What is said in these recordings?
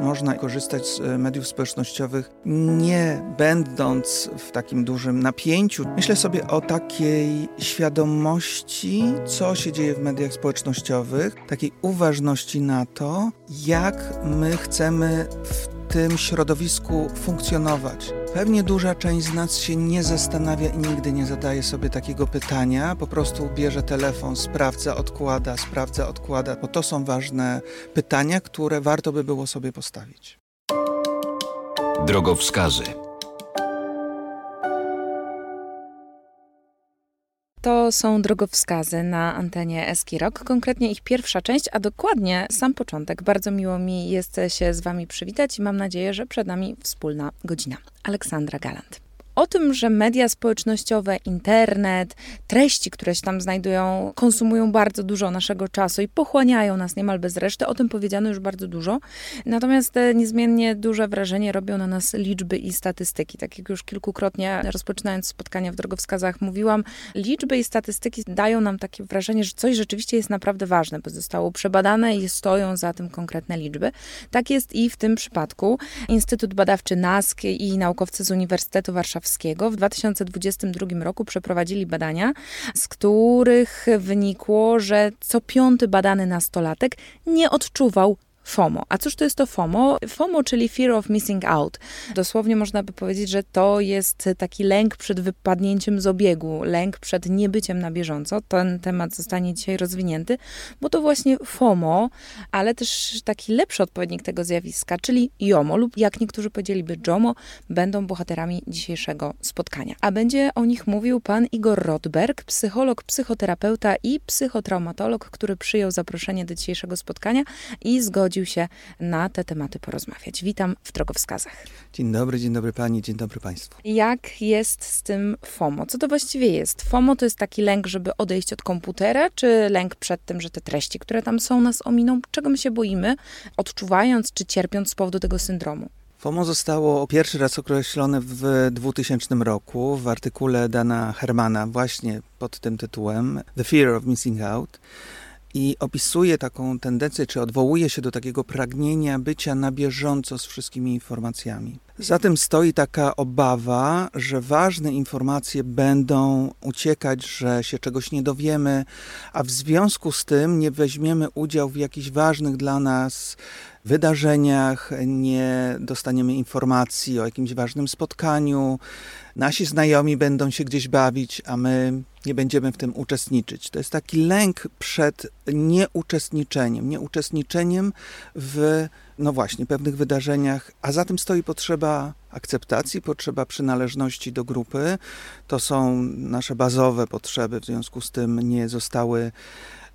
można korzystać z e, mediów społecznościowych nie będąc w takim dużym napięciu. Myślę sobie o takiej świadomości, co się dzieje w mediach społecznościowych, takiej uważności na to, jak my chcemy w tym środowisku funkcjonować. Pewnie duża część z nas się nie zastanawia i nigdy nie zadaje sobie takiego pytania, po prostu bierze telefon, sprawdza, odkłada, sprawdza, odkłada, bo to są ważne pytania, które warto by było sobie postawić. Drogowskazy. To są drogowskazy na antenie Eski Rock, konkretnie ich pierwsza część, a dokładnie sam początek. Bardzo miło mi jest się z Wami przywitać i mam nadzieję, że przed nami wspólna godzina. Aleksandra Galant. O tym, że media społecznościowe, internet, treści, które się tam znajdują, konsumują bardzo dużo naszego czasu i pochłaniają nas niemal bez reszty, o tym powiedziano już bardzo dużo. Natomiast e, niezmiennie duże wrażenie robią na nas liczby i statystyki. Tak jak już kilkukrotnie rozpoczynając spotkania w drogowskazach mówiłam, liczby i statystyki dają nam takie wrażenie, że coś rzeczywiście jest naprawdę ważne, bo zostało przebadane i stoją za tym konkretne liczby. Tak jest i w tym przypadku. Instytut Badawczy NASK i naukowcy z Uniwersytetu Warszawskiego w 2022 roku przeprowadzili badania, z których wynikło, że co piąty badany nastolatek nie odczuwał FOMO. A cóż to jest to FOMO? FOMO, czyli Fear of Missing Out. Dosłownie można by powiedzieć, że to jest taki lęk przed wypadnięciem z obiegu, lęk przed niebyciem na bieżąco. Ten temat zostanie dzisiaj rozwinięty, bo to właśnie FOMO, ale też taki lepszy odpowiednik tego zjawiska, czyli JOMO lub jak niektórzy powiedzieliby JOMO, będą bohaterami dzisiejszego spotkania. A będzie o nich mówił pan Igor Rodberg, psycholog, psychoterapeuta i psychotraumatolog, który przyjął zaproszenie do dzisiejszego spotkania i zgodził zgodził się na te tematy porozmawiać. Witam w drogowskazach. Dzień dobry, dzień dobry pani, dzień dobry państwu. Jak jest z tym FOMO? Co to właściwie jest? FOMO to jest taki lęk, żeby odejść od komputera, czy lęk przed tym, że te treści, które tam są, nas ominą? Czego my się boimy, odczuwając czy cierpiąc z powodu tego syndromu? FOMO zostało pierwszy raz określone w 2000 roku w artykule Dana Hermana właśnie pod tym tytułem The Fear of Missing Out i opisuje taką tendencję, czy odwołuje się do takiego pragnienia bycia na bieżąco z wszystkimi informacjami. Za tym stoi taka obawa, że ważne informacje będą uciekać, że się czegoś nie dowiemy, a w związku z tym nie weźmiemy udziału w jakichś ważnych dla nas wydarzeniach, nie dostaniemy informacji o jakimś ważnym spotkaniu, nasi znajomi będą się gdzieś bawić, a my nie będziemy w tym uczestniczyć. To jest taki lęk przed nieuczestniczeniem, nieuczestniczeniem w, no właśnie, pewnych wydarzeniach, a za tym stoi potrzeba akceptacji, potrzeba przynależności do grupy. To są nasze bazowe potrzeby, w związku z tym nie zostały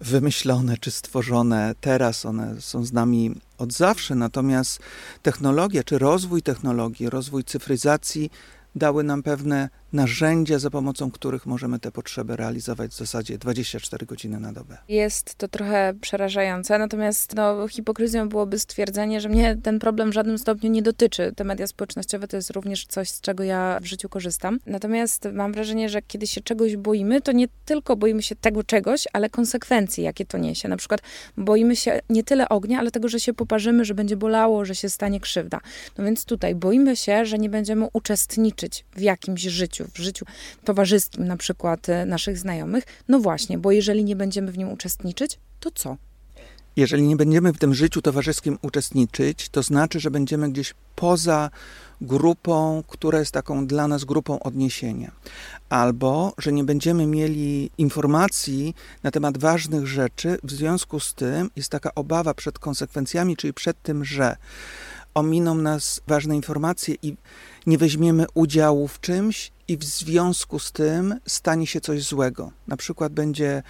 wymyślone czy stworzone teraz, one są z nami od zawsze, natomiast technologia czy rozwój technologii, rozwój cyfryzacji dały nam pewne narzędzia, za pomocą których możemy te potrzeby realizować w zasadzie 24 godziny na dobę. Jest to trochę przerażające, natomiast no, hipokryzją byłoby stwierdzenie, że mnie ten problem w żadnym stopniu nie dotyczy. Te media społecznościowe to jest również coś, z czego ja w życiu korzystam. Natomiast mam wrażenie, że kiedy się czegoś boimy, to nie tylko boimy się tego czegoś, ale konsekwencji, jakie to niesie. Na przykład boimy się nie tyle ognia, ale tego, że się poparzymy, że będzie bolało, że się stanie krzywda. No więc tutaj boimy się, że nie będziemy uczestniczyć w jakimś życiu, w życiu towarzyskim, na przykład e, naszych znajomych. No właśnie, bo jeżeli nie będziemy w nim uczestniczyć, to co? Jeżeli nie będziemy w tym życiu towarzyskim uczestniczyć, to znaczy, że będziemy gdzieś poza grupą, która jest taką dla nas grupą odniesienia. Albo, że nie będziemy mieli informacji na temat ważnych rzeczy, w związku z tym jest taka obawa przed konsekwencjami, czyli przed tym, że ominą nas ważne informacje i nie weźmiemy udziału w czymś i w związku z tym stanie się coś złego. Na przykład będzie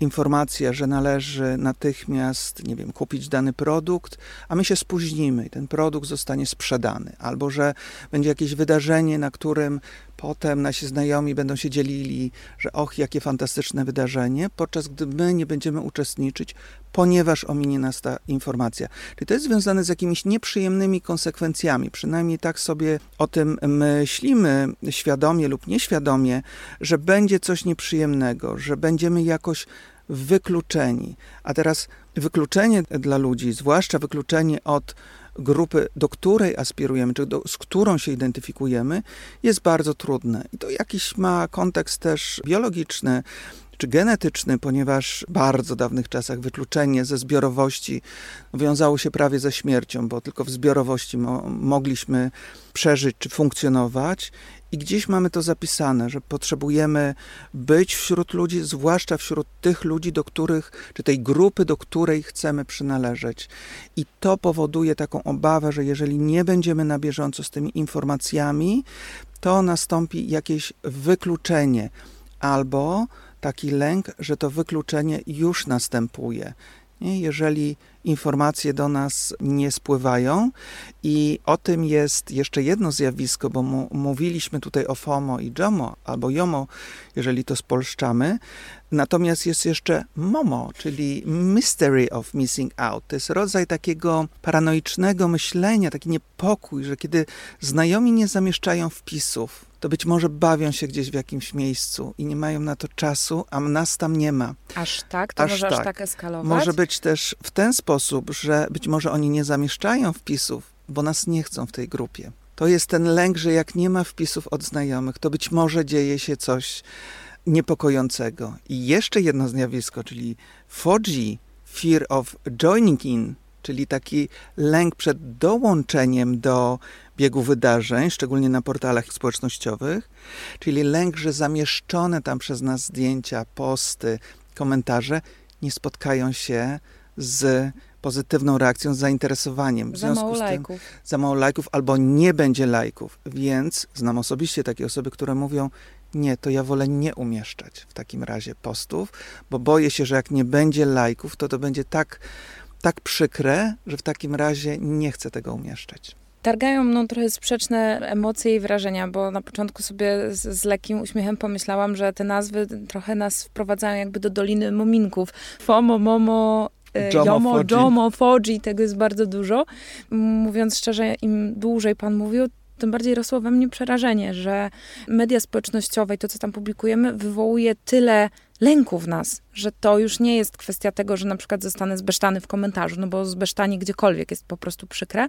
informacja, że należy natychmiast, nie wiem, kupić dany produkt, a my się spóźnimy i ten produkt zostanie sprzedany, albo że będzie jakieś wydarzenie, na którym potem nasi znajomi będą się dzielili, że och, jakie fantastyczne wydarzenie, podczas gdy my nie będziemy uczestniczyć, ponieważ ominie nas ta informacja. Czyli to jest związane z jakimiś nieprzyjemnymi konsekwencjami, przynajmniej tak sobie o tym myślimy świadomie lub nieświadomie, że będzie coś nieprzyjemnego, że będziemy jakoś wykluczeni. A teraz wykluczenie dla ludzi, zwłaszcza wykluczenie od grupy, do której aspirujemy, czy do, z którą się identyfikujemy, jest bardzo trudne. I to jakiś ma kontekst też biologiczny, czy genetyczny, ponieważ w bardzo dawnych czasach wykluczenie ze zbiorowości wiązało się prawie ze śmiercią, bo tylko w zbiorowości mo mogliśmy przeżyć czy funkcjonować. I gdzieś mamy to zapisane, że potrzebujemy być wśród ludzi, zwłaszcza wśród tych ludzi, do których, czy tej grupy, do której chcemy przynależeć. I to powoduje taką obawę, że jeżeli nie będziemy na bieżąco z tymi informacjami, to nastąpi jakieś wykluczenie albo taki lęk, że to wykluczenie już następuje. Jeżeli informacje do nas nie spływają, i o tym jest jeszcze jedno zjawisko, bo mu, mówiliśmy tutaj o FOMO i JOMO, albo JOMO, jeżeli to spolszczamy. Natomiast jest jeszcze MOMO, czyli Mystery of Missing Out. To jest rodzaj takiego paranoicznego myślenia, taki niepokój, że kiedy znajomi nie zamieszczają wpisów, to być może bawią się gdzieś w jakimś miejscu i nie mają na to czasu, a nas tam nie ma. Aż tak? To aż może tak. aż tak eskalować? Może być też w ten sposób, że być może oni nie zamieszczają wpisów, bo nas nie chcą w tej grupie. To jest ten lęk, że jak nie ma wpisów od znajomych, to być może dzieje się coś niepokojącego. I jeszcze jedno zjawisko, czyli 4G, Fear of Joining In, czyli taki lęk przed dołączeniem do biegu wydarzeń, szczególnie na portalach społecznościowych, czyli lęk, że zamieszczone tam przez nas zdjęcia, posty, komentarze nie spotkają się z pozytywną reakcją, z zainteresowaniem. W za mało tym, lajków. Za mało lajków albo nie będzie lajków. Więc znam osobiście takie osoby, które mówią, nie, to ja wolę nie umieszczać w takim razie postów, bo boję się, że jak nie będzie lajków, to to będzie tak, tak przykre, że w takim razie nie chcę tego umieszczać targają mną trochę sprzeczne emocje i wrażenia, bo na początku sobie z, z, lekkim uśmiechem pomyślałam, że te nazwy trochę nas wprowadzają jakby do Doliny Muminków. FOMO, MOMO, e, Jomo, Jomo, Foji, tego jest bardzo dużo. Mówiąc szczerze, im dłużej pan mówił, tym bardziej rosło we mnie przerażenie, że media społecznościowe i to, co tam publikujemy, wywołuje tyle lęku w nas, że to już nie jest kwestia tego, że na przykład zostanę zbesztany w komentarzu, no bo zbesztanie gdziekolwiek jest po prostu przykre,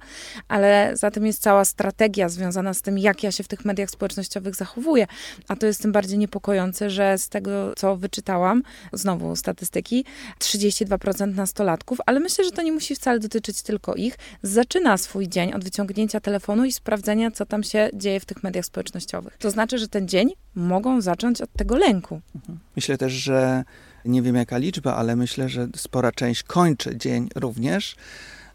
ale za tym jest cała strategia związana z tym, jak ja się w tych mediach społecznościowych zachowuję. A to jest tym bardziej niepokojące, że z tego, co wyczytałam, znowu statystyki, 32% nastolatków, ale myślę, że to nie musi wcale dotyczyć tylko ich, zaczyna swój dzień od wyciągnięcia telefonu i sprawdzenia, co tam się dzieje w tych mediach społecznościowych. To znaczy, że ten dzień mogą zacząć od tego lęku. Mhm. Myślę też, że nie wiem jaka liczba, ale myślę, że spora część kończy dzień również.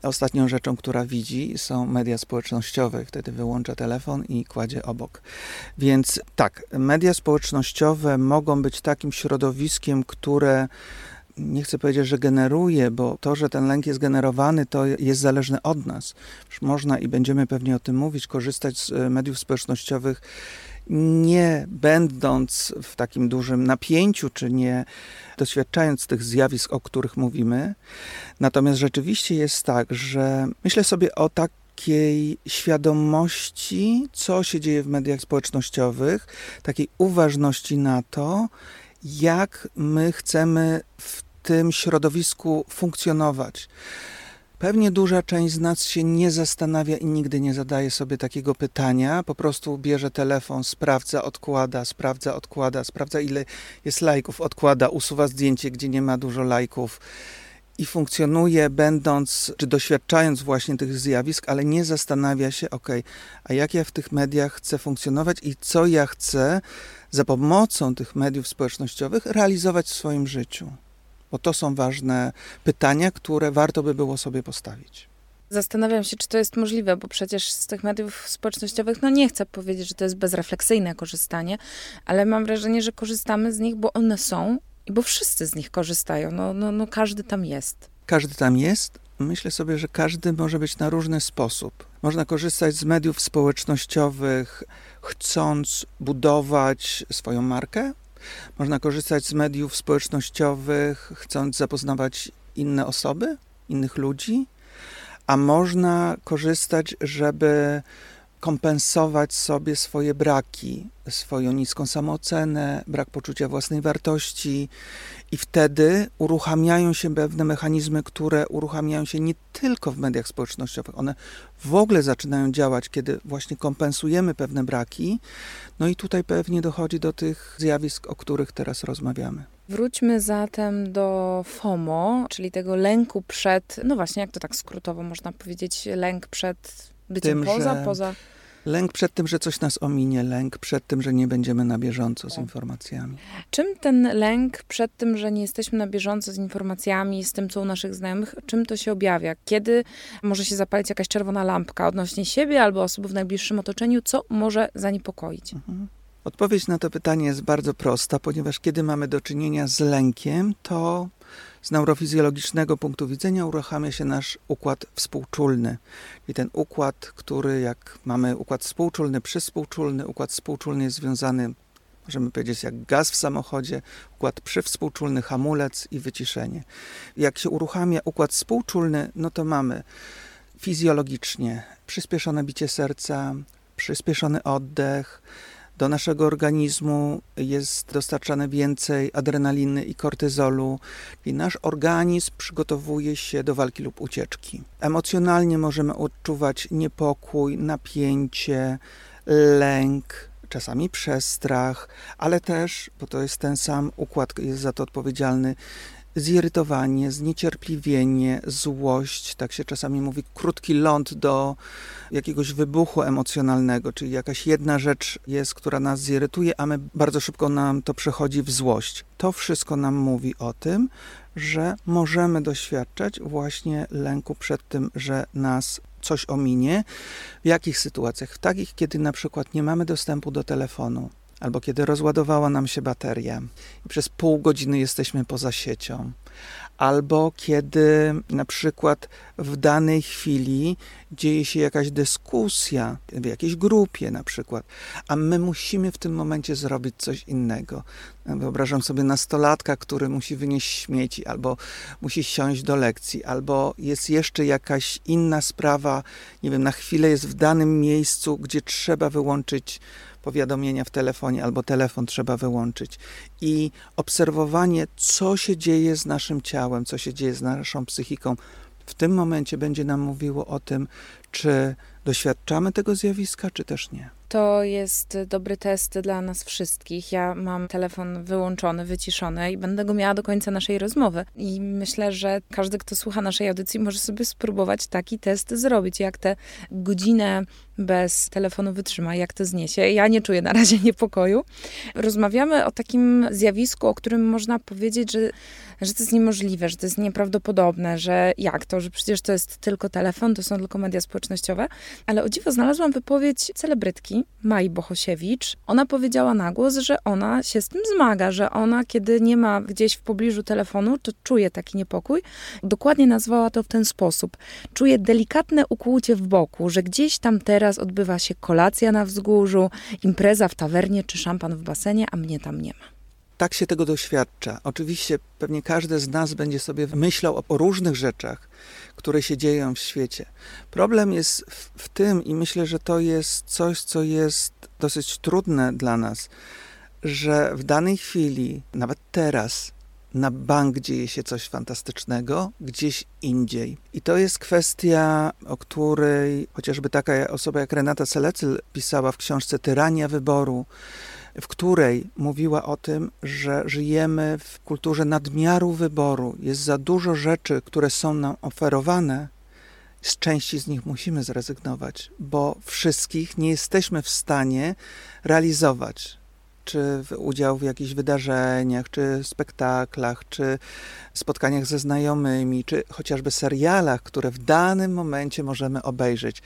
Ostatnią rzeczą, która widzi, są media społecznościowe. Wtedy wyłącza telefon i kładzie obok. Więc tak, media społecznościowe mogą być takim środowiskiem, które nie chcę powiedzieć, że generuje, bo to, że ten lęk jest generowany, to jest zależne od nas. Można i będziemy pewnie o tym mówić, korzystać z e, mediów społecznościowych nie będąc w takim dużym napięciu, czy nie doświadczając tych zjawisk, o których mówimy. Natomiast rzeczywiście jest tak, że myślę sobie o takiej świadomości, co się dzieje w mediach społecznościowych, takiej uważności na to, jak my chcemy w tym środowisku funkcjonować. Pewnie duża część z nas się nie zastanawia i nigdy nie zadaje sobie takiego pytania. Po prostu bierze telefon, sprawdza, odkłada, sprawdza, odkłada, sprawdza ile jest lajków, odkłada, usuwa zdjęcie, gdzie nie ma dużo lajków i funkcjonuje, będąc czy doświadczając właśnie tych zjawisk, ale nie zastanawia się, ok, a jak ja w tych mediach chcę funkcjonować i co ja chcę za pomocą tych mediów społecznościowych realizować w swoim życiu. Bo to są ważne pytania, które warto by było sobie postawić. Zastanawiam się, czy to jest możliwe, bo przecież z tych mediów społecznościowych, no nie chcę powiedzieć, że to jest bezrefleksyjne korzystanie, ale mam wrażenie, że korzystamy z nich, bo one są i bo wszyscy z nich korzystają. No, no, no każdy tam jest. Każdy tam jest. Myślę sobie, że każdy może być na różny sposób. Można korzystać z mediów społecznościowych, chcąc budować swoją markę, można korzystać z mediów społecznościowych, chcąc zapoznawać inne osoby, innych ludzi, a można korzystać, żeby kompensować sobie swoje braki, swoją niską samoocenę, brak poczucia własnej wartości, i wtedy uruchamiają się pewne mechanizmy, które uruchamiają się nie tylko w mediach społecznościowych, one w ogóle zaczynają działać, kiedy właśnie kompensujemy pewne braki. No i tutaj pewnie dochodzi do tych zjawisk, o których teraz rozmawiamy. Wróćmy zatem do FOMO, czyli tego lęku przed, no właśnie, jak to tak skrótowo można powiedzieć, lęk przed byciem Tym, poza, poza Lęk przed tym, że coś nas ominie, lęk przed tym, że nie będziemy na bieżąco z tak. informacjami. Czym ten lęk przed tym, że nie jesteśmy na bieżąco z informacjami, z tym, co u naszych znajomych, czym to się objawia? Kiedy może się zapalić jakaś czerwona lampka odnośnie siebie albo osób w najbliższym otoczeniu? Co może zaniepokoić? Mhm. Odpowiedź na to pytanie jest bardzo prosta, ponieważ kiedy mamy do czynienia z lękiem, to z neurofizjologicznego punktu widzenia uruchamia się nasz układ współczulny. I ten układ, który jak mamy układ współczulny, przyspółczulny, układ współczulny jest związany, możemy powiedzieć, jak gaz w samochodzie, układ przywspółczulny, hamulec i wyciszenie. Jak się uruchamia układ współczulny, no to mamy fizjologicznie przyspieszone bicie serca, przyspieszony oddech, do naszego organizmu jest dostarczane więcej adrenaliny i kortyzolu, i nasz organizm przygotowuje się do walki lub ucieczki. Emocjonalnie możemy odczuwać niepokój, napięcie, lęk, czasami przestrach, ale też, bo to jest ten sam układ, jest za to odpowiedzialny, zirytowanie, zniecierpliwienie, złość, tak się czasami mówi, krótki ląd do jakiegoś wybuchu emocjonalnego, czyli jakaś jedna rzecz jest, która nas zirytuje, a my bardzo szybko nam to przechodzi w złość. To wszystko nam mówi o tym, że możemy doświadczać właśnie lęku przed tym, że nas coś ominie. W jakich sytuacjach? W takich, kiedy na przykład nie mamy dostępu do telefonu, albo kiedy rozładowała nam się bateria i przez pół godziny jesteśmy poza siecią, albo kiedy na przykład w danej chwili dzieje się jakaś dyskusja w jakiejś grupie na przykład, a my musimy w tym momencie zrobić coś innego. Wyobrażam sobie nastolatka, który musi wynieść śmieci, albo musi siąść do lekcji, albo jest jeszcze jakaś inna sprawa, nie wiem, na chwilę jest w danym miejscu, gdzie trzeba wyłączyć powiadomienia w telefonie albo telefon trzeba wyłączyć. I obserwowanie, co się dzieje z naszym ciałem, co się dzieje z naszą psychiką, w tym momencie będzie nam mówiło o tym, czy doświadczamy tego zjawiska, czy też nie. To jest dobry test dla nas wszystkich. Ja mam telefon wyłączony, wyciszony i będę go miała do końca naszej rozmowy. I myślę, że każdy, kto słucha naszej audycji, może sobie spróbować taki test zrobić, jak tę godzinę bez telefonu wytrzyma, jak to zniesie. Ja nie czuję na razie niepokoju. Rozmawiamy o takim zjawisku, o którym można powiedzieć, że że to jest niemożliwe, że to jest nieprawdopodobne, że jak to, że przecież to jest tylko telefon, to są tylko media społecznościowe. Ale o dziwo znalazłam wypowiedź celebrytki Mai Bohosiewicz. Ona powiedziała na głos, że ona się z tym zmaga, że ona, kiedy nie ma gdzieś w pobliżu telefonu, to czuje taki niepokój. Dokładnie nazwała to w ten sposób. Czuje delikatne ukłucie w boku, że gdzieś tam teraz odbywa się kolacja na wzgórzu, impreza w tawernie czy szampan w basenie, a mnie tam nie ma tak się tego doświadcza. Oczywiście pewnie każdy z nas będzie sobie myślał o, o różnych rzeczach, które się dzieją w świecie. Problem jest w, w tym, i myślę, że to jest coś, co jest dosyć trudne dla nas, że w danej chwili, nawet teraz, na bank dzieje się coś fantastycznego gdzieś indziej. I to jest kwestia, o której chociażby taka osoba jak Renata Selecyl pisała w książce Tyrania Wyboru, w której mówiła o tym, że żyjemy w kulturze nadmiaru wyboru. Jest za dużo rzeczy, które są nam oferowane. Z części z nich musimy zrezygnować, bo wszystkich nie jesteśmy w stanie realizować. Czy udział w jakichś wydarzeniach, czy spektaklach, czy spotkaniach ze znajomymi, czy chociażby serialach, które w danym momencie możemy obejrzeć.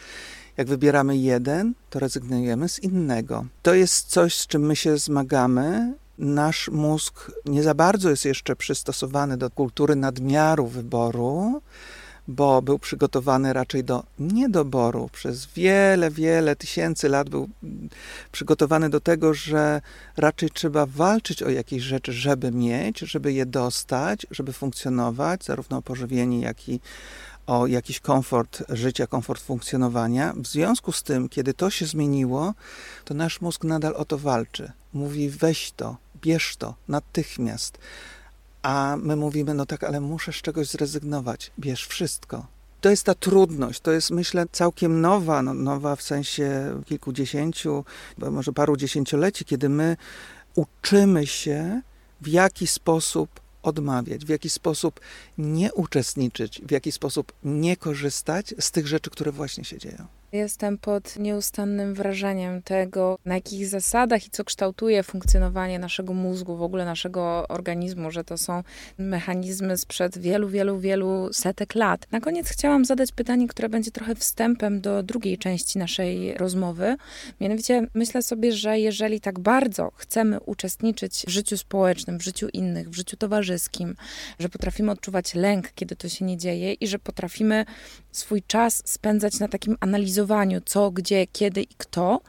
Jak wybieramy jeden, to rezygnujemy z innego. To jest coś, z czym my się zmagamy. Nasz mózg nie za bardzo jest jeszcze przystosowany do kultury nadmiaru wyboru, bo był przygotowany raczej do niedoboru. Przez wiele, wiele tysięcy lat był przygotowany do tego, że raczej trzeba walczyć o jakieś rzeczy, żeby mieć, żeby je dostać, żeby funkcjonować, zarówno o pożywienie, jak i o jakiś komfort życia, komfort funkcjonowania. W związku z tym, kiedy to się zmieniło, to nasz mózg nadal o to walczy. Mówi: weź to, bierz to natychmiast. A my mówimy: no tak, ale muszę z czegoś zrezygnować. Bierz wszystko. To jest ta trudność, to jest myślę całkiem nowa, no, nowa w sensie kilkudziesięciu, może paru dziesięcioleci, kiedy my uczymy się, w jaki sposób odmawiać, w jaki sposób nie uczestniczyć, w jaki sposób nie korzystać z tych rzeczy, które właśnie się dzieją. Jestem pod nieustannym wrażeniem tego, na jakich zasadach i co kształtuje funkcjonowanie naszego mózgu, w ogóle naszego organizmu, że to są mechanizmy sprzed wielu, wielu, wielu setek lat. Na koniec chciałam zadać pytanie, które będzie trochę wstępem do drugiej części naszej rozmowy. Mianowicie myślę sobie, że jeżeli tak bardzo chcemy uczestniczyć w życiu społecznym, w życiu innych, w życiu towarzyskim, że potrafimy odczuwać lęk, kiedy to się nie dzieje i że potrafimy swój czas spędzać na takim analizowaniu, co, gdzie, kiedy i kto,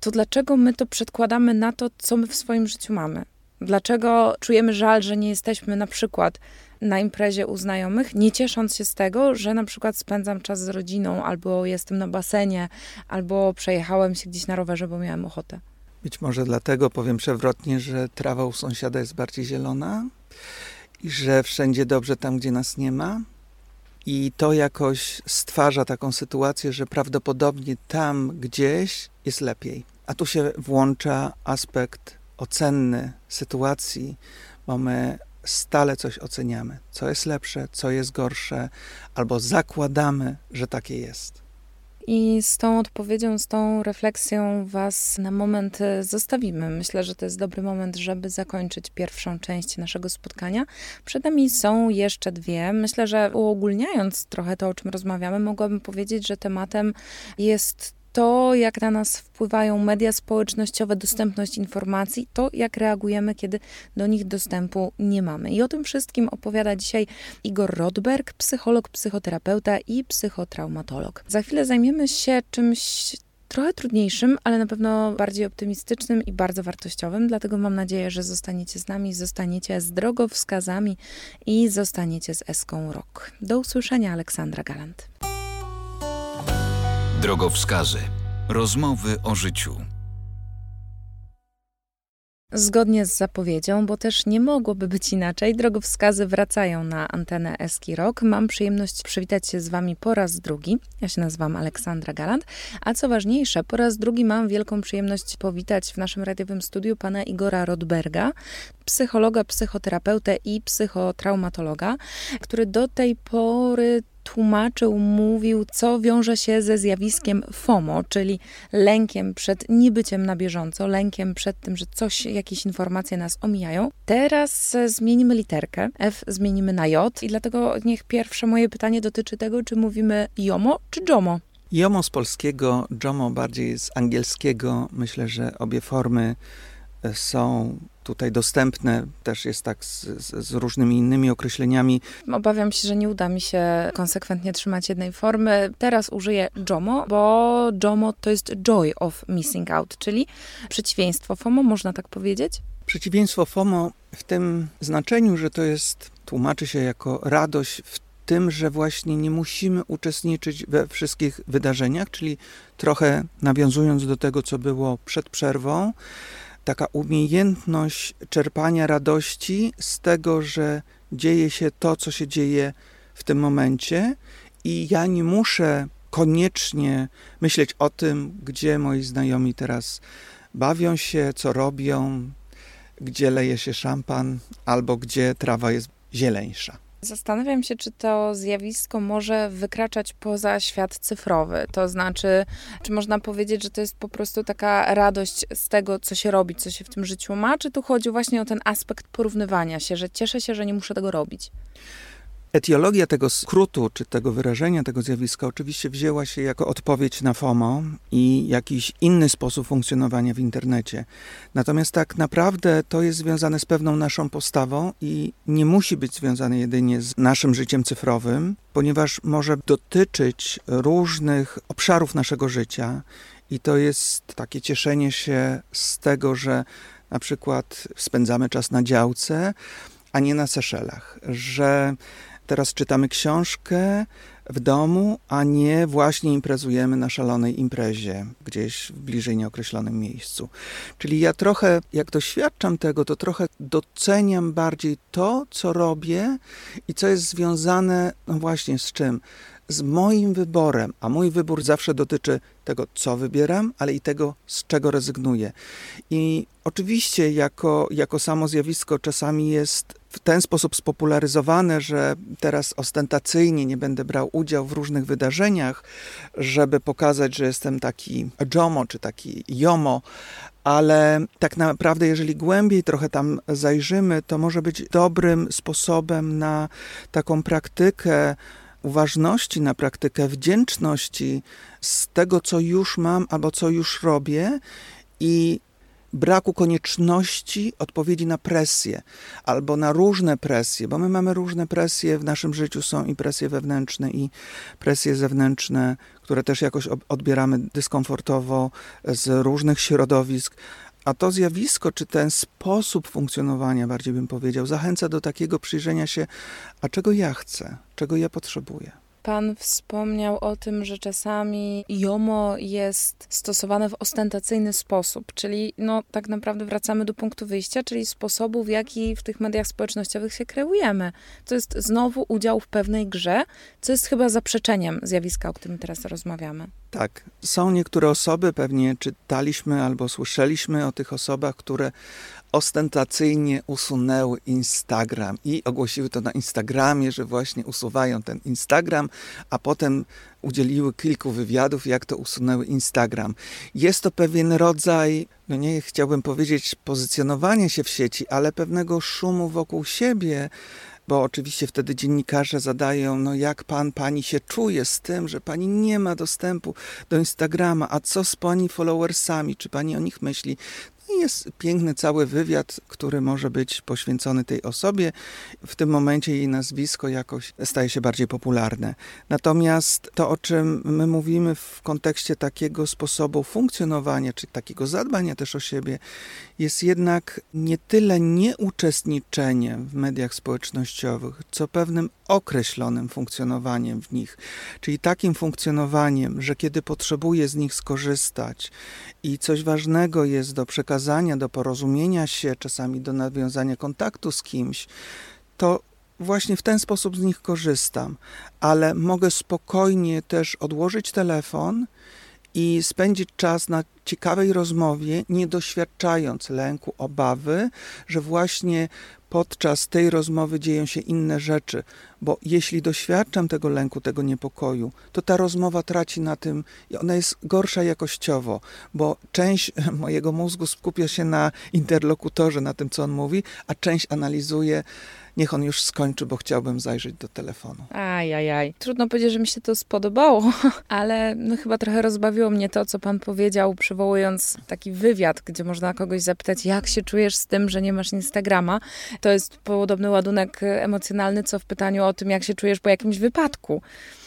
to dlaczego my to przedkładamy na to, co my w swoim życiu mamy? Dlaczego czujemy żal, że nie jesteśmy na przykład na imprezie u znajomych, nie ciesząc się z tego, że na przykład spędzam czas z rodziną, albo jestem na basenie, albo przejechałem się gdzieś na rowerze, bo miałem ochotę. Być może dlatego powiem przewrotnie, że trawa u sąsiada jest bardziej zielona i że wszędzie dobrze tam, gdzie nas nie ma. I to jakoś stwarza taką sytuację, że prawdopodobnie tam gdzieś jest lepiej. A tu się włącza aspekt ocenny sytuacji, bo my stale coś oceniamy, co jest lepsze, co jest gorsze, albo zakładamy, że takie jest. I z tą odpowiedzią, z tą refleksją Was na moment e, zostawimy. Myślę, że to jest dobry moment, żeby zakończyć pierwszą część naszego spotkania. Przed nami są jeszcze dwie. Myślę, że uogólniając trochę to, o czym rozmawiamy, mogłabym powiedzieć, że tematem jest to, jak na nas wpływają media społecznościowe, dostępność informacji, to jak reagujemy, kiedy do nich dostępu nie mamy. I o tym wszystkim opowiada dzisiaj Igor Rodberg, psycholog, psychoterapeuta i psychotraumatolog. Za chwilę zajmiemy się czymś trochę trudniejszym, ale na pewno bardziej optymistycznym i bardzo wartościowym. Dlatego mam nadzieję, że zostaniecie z nami, zostaniecie z drogowskazami i zostaniecie z Eską Rock. Do usłyszenia, Aleksandra Galant. Drogowskazy. Rozmowy o życiu. Zgodnie z zapowiedzią, bo też nie mogłoby być inaczej, drogowskazy wracają na antenę Eski Rock. Mam przyjemność przywitać się z Wami po raz drugi. Ja się nazywam Aleksandra Galant, a co ważniejsze, po raz drugi mam wielką przyjemność powitać w naszym radiowym studiu pana Igora Rodberga, psychologa, psychoterapeutę i psychotraumatologa, który do tej pory tłumaczył, mówił, co wiąże się ze zjawiskiem FOMO, czyli lękiem przed niebyciem na bieżąco, lękiem przed tym, że coś, jakieś informacje nas omijają. Teraz zmienimy literkę, F zmienimy na J i dlatego niech pierwsze moje pytanie dotyczy tego, czy mówimy JOMO czy JOMO. JOMO z polskiego, JOMO bardziej z angielskiego. Myślę, że obie formy są tutaj dostępne, też jest tak z, z, różnymi innymi określeniami. Obawiam się, że nie uda mi się konsekwentnie trzymać jednej formy. Teraz użyję JOMO, bo JOMO to jest joy of missing out, czyli przeciwieństwo FOMO, można tak powiedzieć? Przeciwieństwo FOMO w tym znaczeniu, że to jest, tłumaczy się jako radość w tym, że właśnie nie musimy uczestniczyć we wszystkich wydarzeniach, czyli trochę nawiązując do tego, co było przed przerwą, taka umiejętność czerpania radości z tego, że dzieje się to, co się dzieje w tym momencie, i ja nie muszę koniecznie myśleć o tym, gdzie moi znajomi teraz bawią się, co robią, gdzie leje się szampan, albo gdzie trawa jest zieleńsza. Zastanawiam się, czy to zjawisko może wykraczać poza świat cyfrowy. To znaczy, czy można powiedzieć, że to jest po prostu taka radość z tego, co się robi, co się w tym życiu ma, czy tu chodzi właśnie o ten aspekt porównywania się, że cieszę się, że nie muszę tego robić? Etiologia tego skrótu, czy tego wyrażenia tego zjawiska, oczywiście wzięła się jako odpowiedź na FOMO i jakiś inny sposób funkcjonowania w internecie. Natomiast tak naprawdę to jest związane z pewną naszą postawą i nie musi być związane jedynie z naszym życiem cyfrowym, ponieważ może dotyczyć różnych obszarów naszego życia. I to jest takie cieszenie się z tego, że na przykład spędzamy czas na działce, a nie na Seszelach, że teraz czytamy książkę w domu, a nie właśnie imprezujemy na szalonej imprezie gdzieś w bliżej nieokreślonym miejscu. Czyli ja trochę, jak doświadczam tego, to trochę doceniam bardziej to, co robię i co jest związane, no właśnie z czym? z moim wyborem, a mój wybór zawsze dotyczy tego, co wybieram, ale i tego, z czego rezygnuję. I oczywiście, jako, jako samo zjawisko, czasami jest w ten sposób spopularyzowane, że teraz ostentacyjnie nie będę brał udziału w różnych wydarzeniach, żeby pokazać, że jestem taki jomo czy taki jomo, ale tak naprawdę, jeżeli głębiej trochę tam zajrzymy, to może być dobrym sposobem na taką praktykę uważności, na praktykę wdzięczności z tego, co już mam albo co już robię i braku konieczności odpowiedzi na presję albo na różne presje, bo my mamy różne presje w naszym życiu, są i presje wewnętrzne, i presje zewnętrzne, które też jakoś odbieramy dyskomfortowo z różnych środowisk. A to zjawisko, czy ten sposób funkcjonowania, bardziej bym powiedział, zachęca do takiego przyjrzenia się, a czego ja chcę, czego ja potrzebuję. Pan wspomniał o tym, że czasami JOMO jest stosowane w ostentacyjny sposób, czyli no, tak naprawdę wracamy do punktu wyjścia, czyli sposobu, w jaki w tych mediach społecznościowych się kreujemy. To jest znowu udział w pewnej grze, co jest chyba zaprzeczeniem zjawiska, o którym teraz rozmawiamy. Tak, są niektóre osoby, pewnie czytaliśmy albo słyszeliśmy o tych osobach, które ostentacyjnie usunęły Instagram i ogłosiły to na Instagramie, że właśnie usuwają ten Instagram, a potem udzieliły kilku wywiadów, jak to usunęły Instagram. Jest to pewien rodzaj, no nie chciałbym powiedzieć pozycjonowania się w sieci, ale pewnego szumu wokół siebie, bo oczywiście wtedy dziennikarze zadają, no jak pan, pani się czuje z tym, że pani nie ma dostępu do Instagrama, a co z pani followersami, czy pani o nich myśli? I jest piękny cały wywiad, który może być poświęcony tej osobie. W tym momencie jej nazwisko jakoś staje się bardziej popularne. Natomiast to, o czym my mówimy w kontekście takiego sposobu funkcjonowania, czy takiego zadbania też o siebie, jest jednak nie tyle nieuczestniczeniem w mediach społecznościowych, co pewnym określonym funkcjonowaniem w nich, czyli takim funkcjonowaniem, że kiedy potrzebuję z nich skorzystać i coś ważnego jest do przekazania, do porozumienia się, czasami do nawiązania kontaktu z kimś, to właśnie w ten sposób z nich korzystam, ale mogę spokojnie też odłożyć telefon i spędzić czas na ciekawej rozmowie, nie doświadczając lęku, obawy, że właśnie podczas tej rozmowy dzieją się inne rzeczy, bo jeśli doświadczam tego lęku, tego niepokoju, to ta rozmowa traci na tym i ona jest gorsza jakościowo, bo część mojego mózgu skupia się na interlokutorze, na tym, co on mówi, a część analizuje niech on już skończy, bo chciałbym zajrzeć do telefonu. Ajajaj. Trudno powiedzieć, że mi się to spodobało, ale no chyba trochę rozbawiło mnie to, co pan powiedział, przywołując taki wywiad, gdzie można kogoś zapytać, jak się czujesz z tym, że nie masz Instagrama. To jest podobny ładunek emocjonalny, co w pytaniu o tym, jak się czujesz po jakimś wypadku.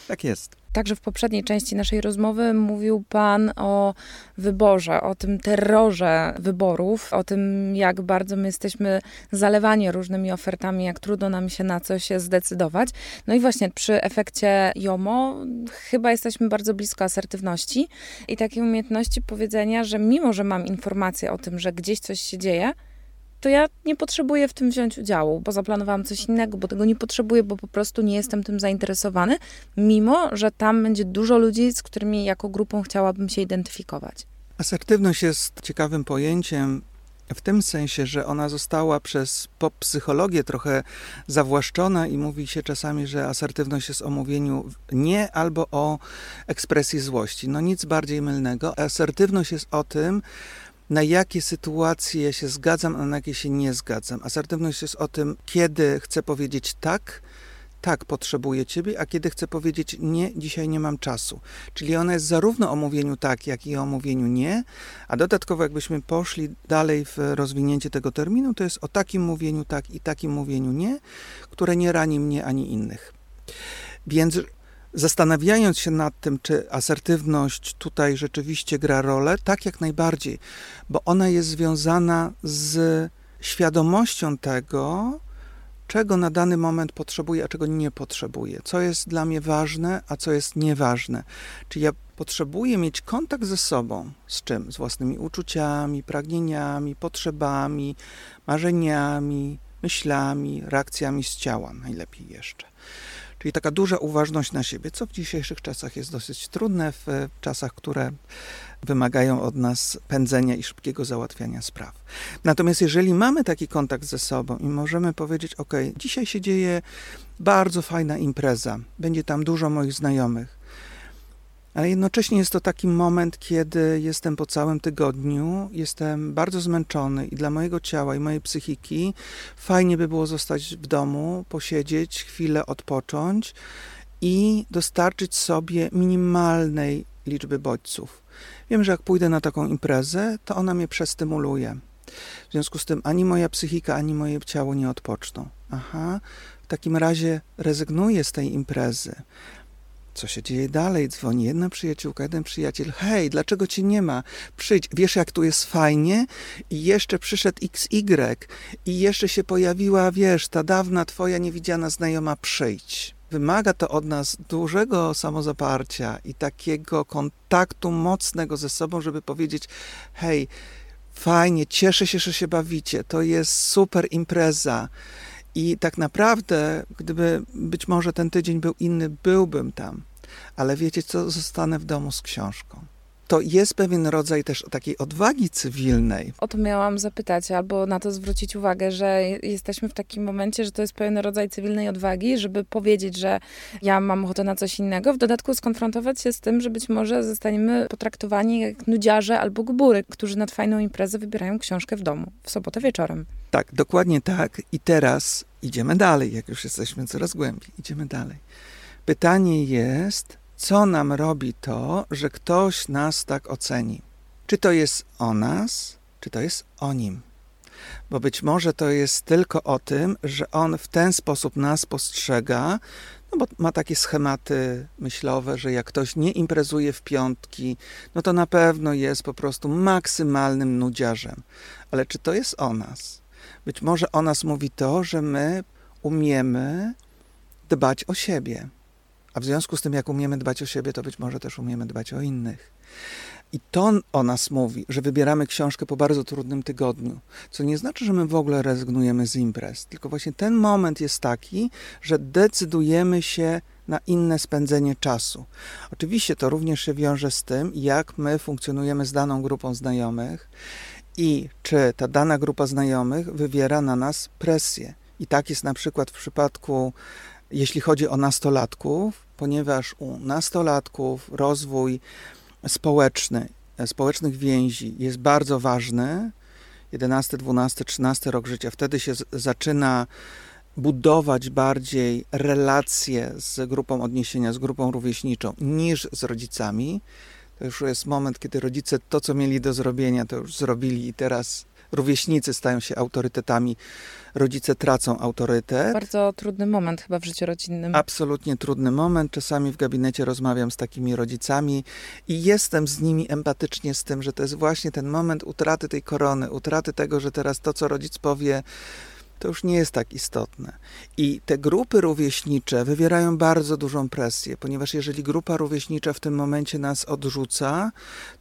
Tak jest. Także w poprzedniej części naszej rozmowy mówił Pan o wyborze, o tym terrorze wyborów, o tym, jak bardzo my jesteśmy zalewani różnymi ofertami, jak trudno nam się na coś zdecydować. No i właśnie przy efekcie JOMO chyba jesteśmy bardzo blisko asertywności i takiej umiejętności powiedzenia, że mimo, że mam informację o tym, że gdzieś coś się dzieje, to ja nie potrzebuję w tym wziąć udziału, bo zaplanowałam coś innego, bo tego nie potrzebuję, bo po prostu nie jestem tym zainteresowany, mimo że tam będzie dużo ludzi, z którymi jako grupą chciałabym się identyfikować. Asertywność jest ciekawym pojęciem w tym sensie, że ona została przez pop-psychologię trochę zawłaszczona i mówi się czasami, że asertywność jest o mówieniu nie albo o ekspresji złości. No nic bardziej mylnego. Asertywność jest o tym, na jakie sytuacje się zgadzam, a na jakie się nie zgadzam. Asertywność jest o tym, kiedy chcę powiedzieć tak, tak, potrzebuję ciebie, a kiedy chcę powiedzieć nie, dzisiaj nie mam czasu. Czyli ona jest zarówno o mówieniu tak, jak i o mówieniu nie, a dodatkowo jakbyśmy poszli dalej w rozwinięcie tego terminu, to jest o takim mówieniu tak i takim mówieniu nie, które nie rani mnie ani innych. Więc Zastanawiając się nad tym, czy asertywność tutaj rzeczywiście gra rolę, tak jak najbardziej, bo ona jest związana z świadomością tego, czego na dany moment potrzebuję, a czego nie potrzebuję, co jest dla mnie ważne, a co jest nieważne. Czy ja potrzebuję mieć kontakt ze sobą, z czym? Z własnymi uczuciami, pragnieniami, potrzebami, marzeniami, myślami, reakcjami z ciała, najlepiej jeszcze. Czyli taka duża uważność na siebie, co w dzisiejszych czasach jest dosyć trudne, w czasach, które wymagają od nas pędzenia i szybkiego załatwiania spraw. Natomiast jeżeli mamy taki kontakt ze sobą i możemy powiedzieć: OK, dzisiaj się dzieje bardzo fajna impreza, będzie tam dużo moich znajomych, ale jednocześnie jest to taki moment, kiedy jestem po całym tygodniu, jestem bardzo zmęczony i dla mojego ciała i mojej psychiki fajnie by było zostać w domu, posiedzieć, chwilę odpocząć i dostarczyć sobie minimalnej liczby bodźców. Wiem, że jak pójdę na taką imprezę, to ona mnie przestymuluje. W związku z tym ani moja psychika, ani moje ciało nie odpoczną. Aha, w takim razie rezygnuję z tej imprezy. Co się dzieje dalej? Dzwoni jedna przyjaciółka, jeden przyjaciel. Hej, dlaczego ci nie ma? Przyjdź, wiesz jak tu jest fajnie? I jeszcze przyszedł XY i jeszcze się pojawiła, wiesz, ta dawna twoja niewidziana znajoma, przyjdź. Wymaga to od nas dużego samozaparcia i takiego kontaktu mocnego ze sobą, żeby powiedzieć: hej, fajnie, cieszę się, że się bawicie, to jest super impreza. I tak naprawdę, gdyby być może ten tydzień był inny, byłbym tam. Ale wiecie co, zostanę w domu z książką to jest pewien rodzaj też takiej odwagi cywilnej. O to miałam zapytać, albo na to zwrócić uwagę, że jesteśmy w takim momencie, że to jest pewien rodzaj cywilnej odwagi, żeby powiedzieć, że ja mam ochotę na coś innego, w dodatku skonfrontować się z tym, że być może zostaniemy potraktowani jak nudziarze albo gubury, którzy nad fajną imprezę wybierają książkę w domu, w sobotę wieczorem. Tak, dokładnie tak. I teraz idziemy dalej, jak już jesteśmy coraz głębiej. Idziemy dalej. Pytanie jest, co nam robi to, że ktoś nas tak oceni. Czy to jest o nas, czy to jest o nim. Bo być może to jest tylko o tym, że on w ten sposób nas postrzega, no bo ma takie schematy myślowe, że jak ktoś nie imprezuje w piątki, no to na pewno jest po prostu maksymalnym nudziarzem. Ale czy to jest o nas? Być może o nas mówi to, że my umiemy dbać o siebie a w związku z tym, jak umiemy dbać o siebie, to być może też umiemy dbać o innych. I to o nas mówi, że wybieramy książkę po bardzo trudnym tygodniu, co nie znaczy, że my w ogóle rezygnujemy z imprez, tylko właśnie ten moment jest taki, że decydujemy się na inne spędzenie czasu. Oczywiście to również się wiąże z tym, jak my funkcjonujemy z daną grupą znajomych i czy ta dana grupa znajomych wywiera na nas presję. I tak jest na przykład w przypadku jeśli chodzi o nastolatków, ponieważ u nastolatków rozwój społeczny, społecznych więzi jest bardzo ważny. 11, 12, 13 rok życia, wtedy się zaczyna budować bardziej relacje z grupą odniesienia, z grupą rówieśniczą niż z rodzicami. To już jest moment, kiedy rodzice to, co mieli do zrobienia, to już zrobili i teraz rówieśnicy stają się autorytetami, rodzice tracą autorytet. Bardzo trudny moment chyba w życiu rodzinnym. Absolutnie trudny moment. Czasami w gabinecie rozmawiam z takimi rodzicami i jestem z nimi empatycznie z tym, że to jest właśnie ten moment utraty tej korony, utraty tego, że teraz to, co rodzic powie, to już nie jest tak istotne. I te grupy rówieśnicze wywierają bardzo dużą presję, ponieważ jeżeli grupa rówieśnicza w tym momencie nas odrzuca,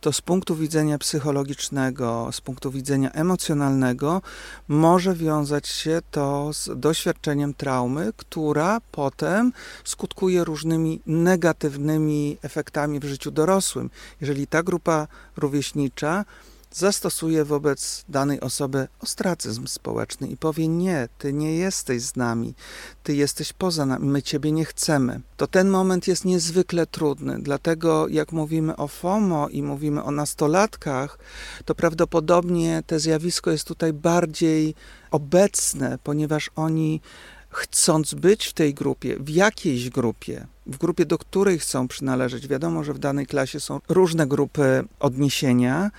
to z punktu widzenia psychologicznego, z punktu widzenia emocjonalnego, może wiązać się to z doświadczeniem traumy, która potem skutkuje różnymi negatywnymi efektami w życiu dorosłym. Jeżeli ta grupa rówieśnicza zastosuje wobec danej osoby ostracyzm społeczny i powie: Nie, ty nie jesteś z nami, ty jesteś poza nami, my ciebie nie chcemy. To ten moment jest niezwykle trudny, dlatego jak mówimy o FOMO i mówimy o nastolatkach, to prawdopodobnie to zjawisko jest tutaj bardziej obecne, ponieważ oni chcąc być w tej grupie, w jakiejś grupie, w grupie, do której chcą przynależeć. Wiadomo, że w danej klasie są różne grupy odniesienia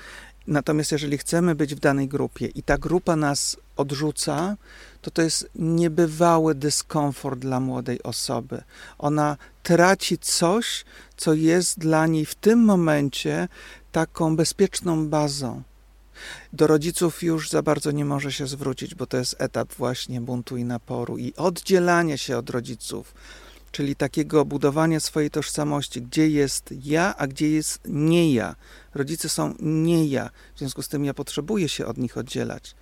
Natomiast jeżeli chcemy być w danej grupie i ta grupa nas odrzuca, to to jest niebywały dyskomfort dla młodej osoby. Ona traci coś, co jest dla niej w tym momencie taką bezpieczną bazą. Do rodziców już za bardzo nie może się zwrócić, bo to jest etap właśnie buntu i naporu i oddzielania się od rodziców, czyli takiego budowania swojej tożsamości, gdzie jest ja, a gdzie jest nie ja. Rodzice są nie ja, w związku z tym ja potrzebuję się od nich oddzielać.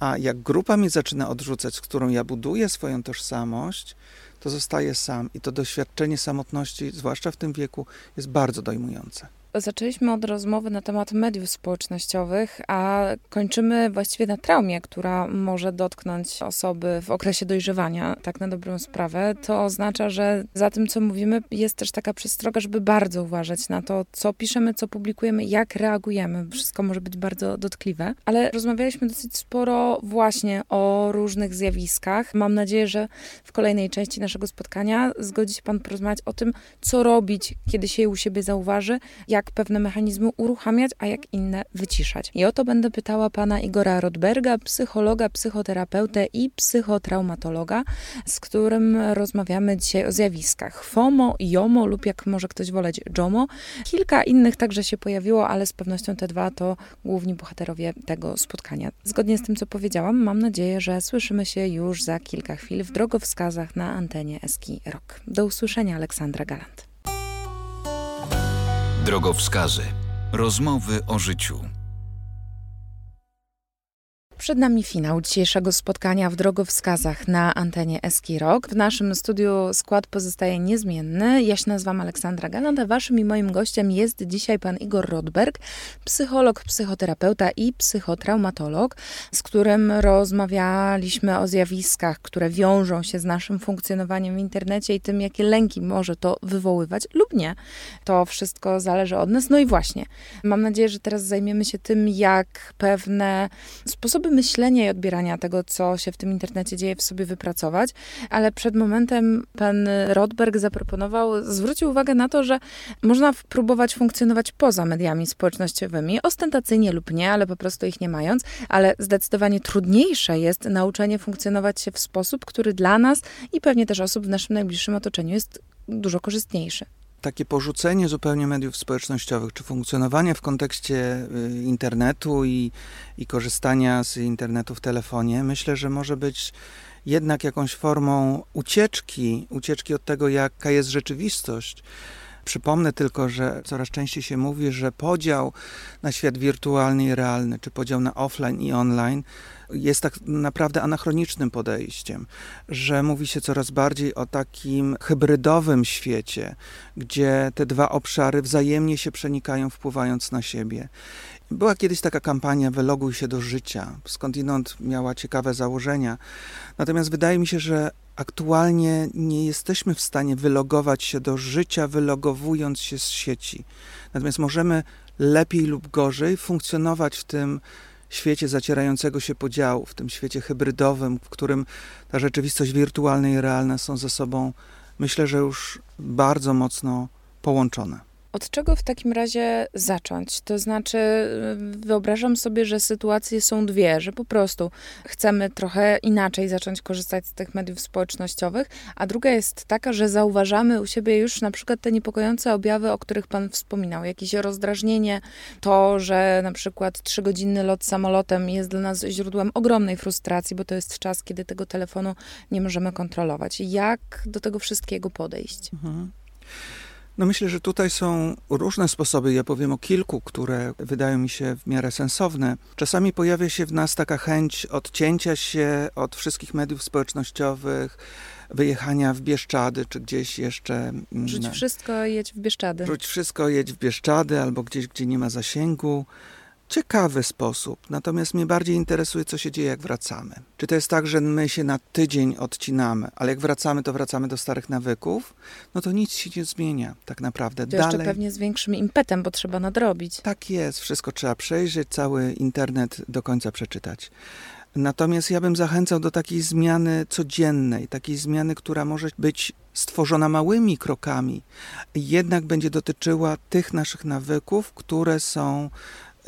A jak grupa mnie zaczyna odrzucać, z którą ja buduję swoją tożsamość, to zostaję sam i to doświadczenie samotności, zwłaszcza w tym wieku, jest bardzo dojmujące. Zaczęliśmy od rozmowy na temat mediów społecznościowych, a kończymy właściwie na traumie, która może dotknąć osoby w okresie dojrzewania, tak na dobrą sprawę. To oznacza, że za tym, co mówimy, jest też taka przestroga, żeby bardzo uważać na to, co piszemy, co publikujemy, jak reagujemy. Wszystko może być bardzo dotkliwe, ale rozmawialiśmy dosyć sporo właśnie o różnych zjawiskach. Mam nadzieję, że w kolejnej części naszego spotkania zgodzi się Pan porozmawiać o tym, co robić, kiedy się je u siebie zauważy, jak pewne mechanizmy uruchamiać, a jak inne wyciszać. I o to będę pytała pana Igora Rodberga, psychologa, psychoterapeutę i psychotraumatologa, z którym rozmawiamy dzisiaj o zjawiskach FOMO, JOMO lub jak może ktoś woleć JOMO. Kilka innych także się pojawiło, ale z pewnością te dwa to główni bohaterowie tego spotkania. Zgodnie z tym, co powiedziałam, mam nadzieję, że słyszymy się już za kilka chwil w drogowskazach na antenie Eski Rock. Do usłyszenia, Aleksandra Galant. Drogowskazy. Rozmowy o życiu. Przed nami finał dzisiejszego spotkania w drogowskazach na antenie Eski Rock. W naszym studiu skład pozostaje niezmienny. Ja się nazywam Aleksandra Galant, a waszym i moim gościem jest dzisiaj pan Igor Rodberg, psycholog, psychoterapeuta i psychotraumatolog, z którym rozmawialiśmy o zjawiskach, które wiążą się z naszym funkcjonowaniem w internecie i tym, jakie lęki może to wywoływać lub nie. To wszystko zależy od nas. No i właśnie, mam nadzieję, że teraz zajmiemy się tym, jak pewne sposoby sposoby myślenia i odbierania tego, co się w tym internecie dzieje, w sobie wypracować, ale przed momentem pan Rodberg zaproponował, zwrócił uwagę na to, że można próbować funkcjonować poza mediami społecznościowymi, ostentacyjnie lub nie, ale po prostu ich nie mając, ale zdecydowanie trudniejsze jest nauczenie funkcjonować się w sposób, który dla nas i pewnie też osób w naszym najbliższym otoczeniu jest dużo korzystniejszy takie porzucenie zupełnie mediów społecznościowych, czy funkcjonowanie w kontekście y, internetu i, i korzystania z internetu w telefonie, myślę, że może być jednak jakąś formą ucieczki, ucieczki od tego, jaka jest rzeczywistość. Przypomnę tylko, że coraz częściej się mówi, że podział na świat wirtualny i realny, czy podział na offline i online jest tak naprawdę anachronicznym podejściem, że mówi się coraz bardziej o takim hybrydowym świecie, gdzie te dwa obszary wzajemnie się przenikają, wpływając na siebie. Była kiedyś taka kampania Wyloguj się do życia, skądinąd miała ciekawe założenia. Natomiast wydaje mi się, że aktualnie nie jesteśmy w stanie wylogować się do życia, wylogowując się z sieci. Natomiast możemy lepiej lub gorzej funkcjonować w tym świecie zacierającego się podziału, w tym świecie hybrydowym, w którym ta rzeczywistość wirtualna i realna są ze sobą, myślę, że już bardzo mocno połączone. Od czego w takim razie zacząć? To znaczy, wyobrażam sobie, że sytuacje są dwie, że po prostu chcemy trochę inaczej zacząć korzystać z tych mediów społecznościowych, a druga jest taka, że zauważamy u siebie już na przykład te niepokojące objawy, o których Pan wspominał, jakieś rozdrażnienie, to, że na przykład trzygodzinny lot samolotem jest dla nas źródłem ogromnej frustracji, bo to jest czas, kiedy tego telefonu nie możemy kontrolować. Jak do tego wszystkiego podejść? Mhm. No myślę, że tutaj są różne sposoby. Ja powiem o kilku, które wydają mi się w miarę sensowne. Czasami pojawia się w nas taka chęć odcięcia się od wszystkich mediów społecznościowych, wyjechania w Bieszczady, czy gdzieś jeszcze... Rzuć na... wszystko jedź w Bieszczady. Rzuć wszystko, jedź w Bieszczady, albo gdzieś, gdzie nie ma zasięgu ciekawy sposób. Natomiast mnie bardziej interesuje, co się dzieje, jak wracamy. Czy to jest tak, że my się na tydzień odcinamy, ale jak wracamy, to wracamy do starych nawyków? No to nic się nie zmienia tak naprawdę. To Dalej... jeszcze pewnie z większym impetem, bo trzeba nadrobić. Tak jest, wszystko trzeba przejrzeć, cały internet do końca przeczytać. Natomiast ja bym zachęcał do takiej zmiany codziennej, takiej zmiany, która może być stworzona małymi krokami, jednak będzie dotyczyła tych naszych nawyków, które są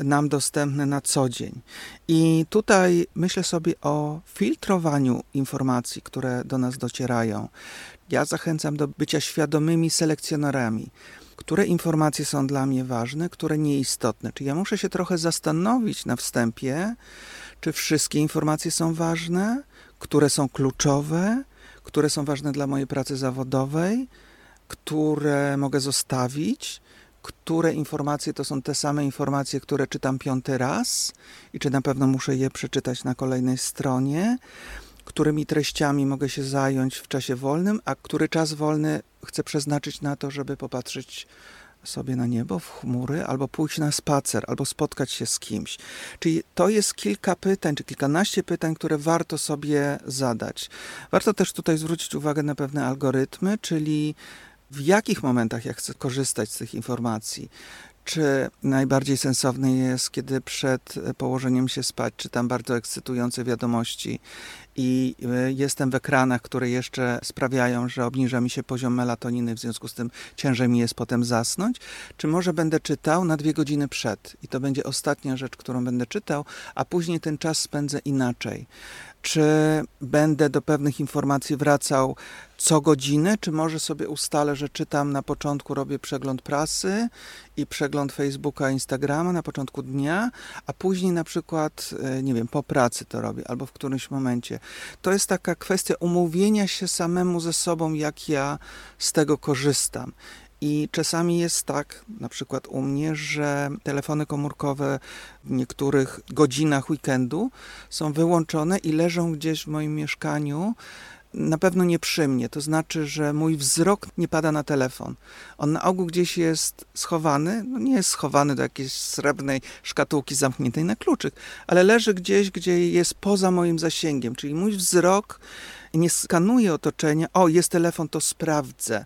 nam dostępne na co dzień. I tutaj myślę sobie o filtrowaniu informacji, które do nas docierają. Ja zachęcam do bycia świadomymi selekcjonerami które informacje są dla mnie ważne, które nieistotne. Czyli ja muszę się trochę zastanowić na wstępie, czy wszystkie informacje są ważne, które są kluczowe, które są ważne dla mojej pracy zawodowej, które mogę zostawić, które informacje to są te same informacje, które czytam piąty raz i czy na pewno muszę je przeczytać na kolejnej stronie, którymi treściami mogę się zająć w czasie wolnym, a który czas wolny chcę przeznaczyć na to, żeby popatrzeć sobie na niebo, w chmury, albo pójść na spacer, albo spotkać się z kimś. Czyli to jest kilka pytań, czy kilkanaście pytań, które warto sobie zadać. Warto też tutaj zwrócić uwagę na pewne algorytmy, czyli w jakich momentach ja chcę korzystać z tych informacji. Czy najbardziej sensowne jest, kiedy przed położeniem się spać czytam bardzo ekscytujące wiadomości i e, jestem w ekranach, które jeszcze sprawiają, że obniża mi się poziom melatoniny, w związku z tym ciężej mi jest potem zasnąć? Czy może będę czytał na dwie godziny przed i to będzie ostatnia rzecz, którą będę czytał, a później ten czas spędzę inaczej? Czy będę do pewnych informacji wracał co godzinę, czy może sobie ustalę, że czytam na początku, robię przegląd prasy i przegląd Facebooka, Instagrama na początku dnia, a później na przykład, e, nie wiem, po pracy to robię albo w którymś momencie. To jest taka kwestia umówienia się samemu ze sobą, jak ja z tego korzystam. I czasami jest tak, na przykład u mnie, że telefony komórkowe w niektórych godzinach weekendu są wyłączone i leżą gdzieś w moim mieszkaniu na pewno nie przy mnie. To znaczy, że mój wzrok nie pada na telefon. On na ogół gdzieś jest schowany, no nie jest schowany do jakiejś srebrnej szkatułki zamkniętej na kluczyk, ale leży gdzieś, gdzie jest poza moim zasięgiem. Czyli mój wzrok nie skanuję otoczenia, o jest telefon, to sprawdzę.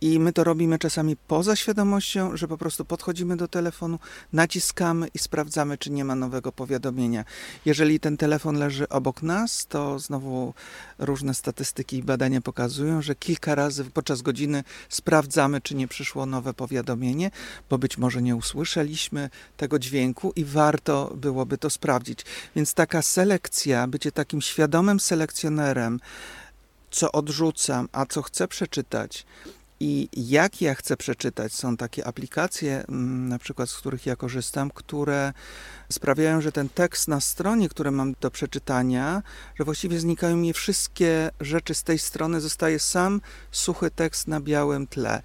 I my to robimy czasami poza świadomością, że po prostu podchodzimy do telefonu, naciskamy i sprawdzamy, czy nie ma nowego powiadomienia. Jeżeli ten telefon leży obok nas, to znowu różne statystyki i badania pokazują, że kilka razy podczas godziny sprawdzamy, czy nie przyszło nowe powiadomienie, bo być może nie usłyszeliśmy tego dźwięku i warto byłoby to sprawdzić. Więc taka selekcja, bycie takim świadomym selekcjonerem, co odrzucam, a co chcę przeczytać i jak ja chcę przeczytać. Są takie aplikacje, mm, na przykład z których ja korzystam, które sprawiają, że ten tekst na stronie, który mam do przeczytania, że właściwie znikają mi wszystkie rzeczy z tej strony, zostaje sam suchy tekst na białym tle.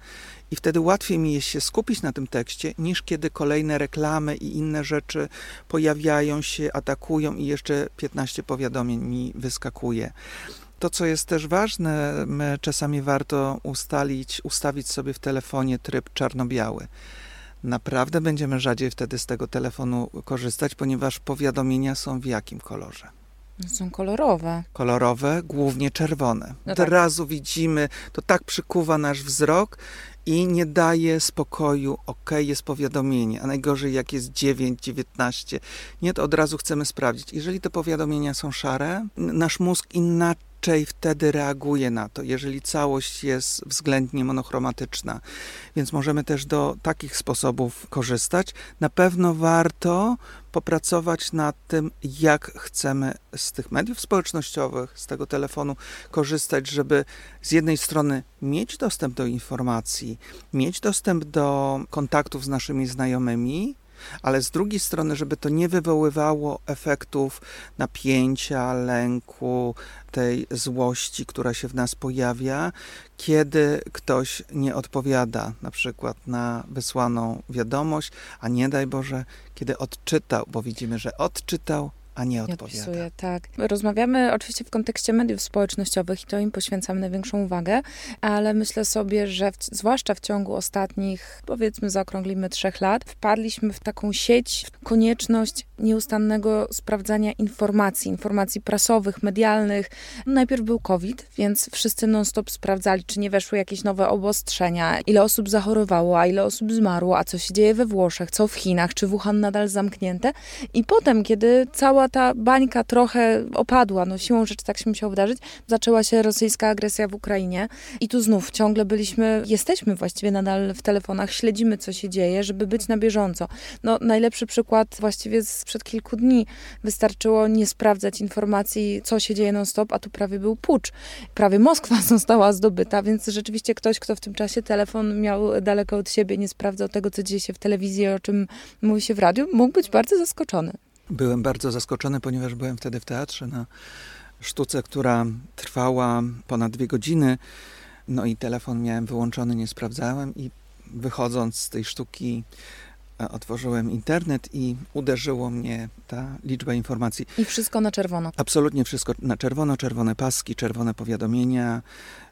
I wtedy łatwiej mi jest się skupić na tym tekście, niż kiedy kolejne reklamy i inne rzeczy pojawiają się, atakują i jeszcze 15 powiadomień mi wyskakuje. To, co jest też ważne, czasami warto ustalić, ustawić sobie w telefonie tryb czarno-biały. Naprawdę będziemy rzadziej wtedy z tego telefonu korzystać, ponieważ powiadomienia są w jakim kolorze? Są kolorowe. Kolorowe, głównie czerwone. No Od tak. razu widzimy, to tak przykuwa nasz wzrok i nie daje spokoju, ok, jest powiadomienie, a najgorzej jak jest 9, 19. Nie, to od razu chcemy sprawdzić. Jeżeli te powiadomienia są szare, nasz mózg inaczej wtedy reaguje na to, jeżeli całość jest względnie monochromatyczna. Więc możemy też do takich sposobów korzystać. Na pewno warto popracować nad tym, jak chcemy z tych mediów społecznościowych, z tego telefonu korzystać, żeby z jednej strony mieć dostęp do informacji, mieć dostęp do kontaktów z naszymi znajomymi, ale z drugiej strony, żeby to nie wywoływało efektów napięcia, lęku, tej złości, która się w nas pojawia, kiedy ktoś nie odpowiada na przykład na wysłaną wiadomość, a nie daj Boże, kiedy odczytał, bo widzimy, że odczytał, a nie Nie odpowiada. odpisuję, tak. Rozmawiamy oczywiście w kontekście mediów społecznościowych i to im poświęcamy największą uwagę, ale myślę sobie, że w, zwłaszcza w ciągu ostatnich, powiedzmy, zaokrąglimy trzech lat, wpadliśmy w taką sieć, konieczność nieustannego sprawdzania informacji, informacji prasowych, medialnych. Najpierw był COVID, więc wszyscy non-stop sprawdzali, czy nie weszły jakieś nowe obostrzenia, ile osób zachorowało, a ile osób zmarło, a co się dzieje we Włoszech, co w Chinach, czy Wuhan nadal zamknięte. I potem, kiedy cała ta bańka trochę opadła, no siłą rzeczy tak się musiało wydarzyć. Zaczęła się rosyjska agresja w Ukrainie i tu znów ciągle byliśmy, jesteśmy właściwie nadal w telefonach, śledzimy co się dzieje, żeby być na bieżąco. No najlepszy przykład właściwie sprzed kilku dni. Wystarczyło nie sprawdzać informacji, co się dzieje non-stop, a tu prawie był pucz. Prawie Moskwa została zdobyta, więc rzeczywiście ktoś, kto w tym czasie telefon miał daleko od siebie, nie sprawdzał tego, co dzieje się w telewizji, o czym mówi się w radiu, mógł być bardzo zaskoczony. Byłem bardzo zaskoczony, ponieważ byłem wtedy w teatrze na sztuce, która trwała ponad dwie godziny. No i telefon miałem wyłączony, nie sprawdzałem i wychodząc z tej sztuki otworzyłem internet i uderzyło mnie ta liczba informacji. I wszystko na czerwono. Absolutnie wszystko na czerwono, czerwone paski, czerwone powiadomienia,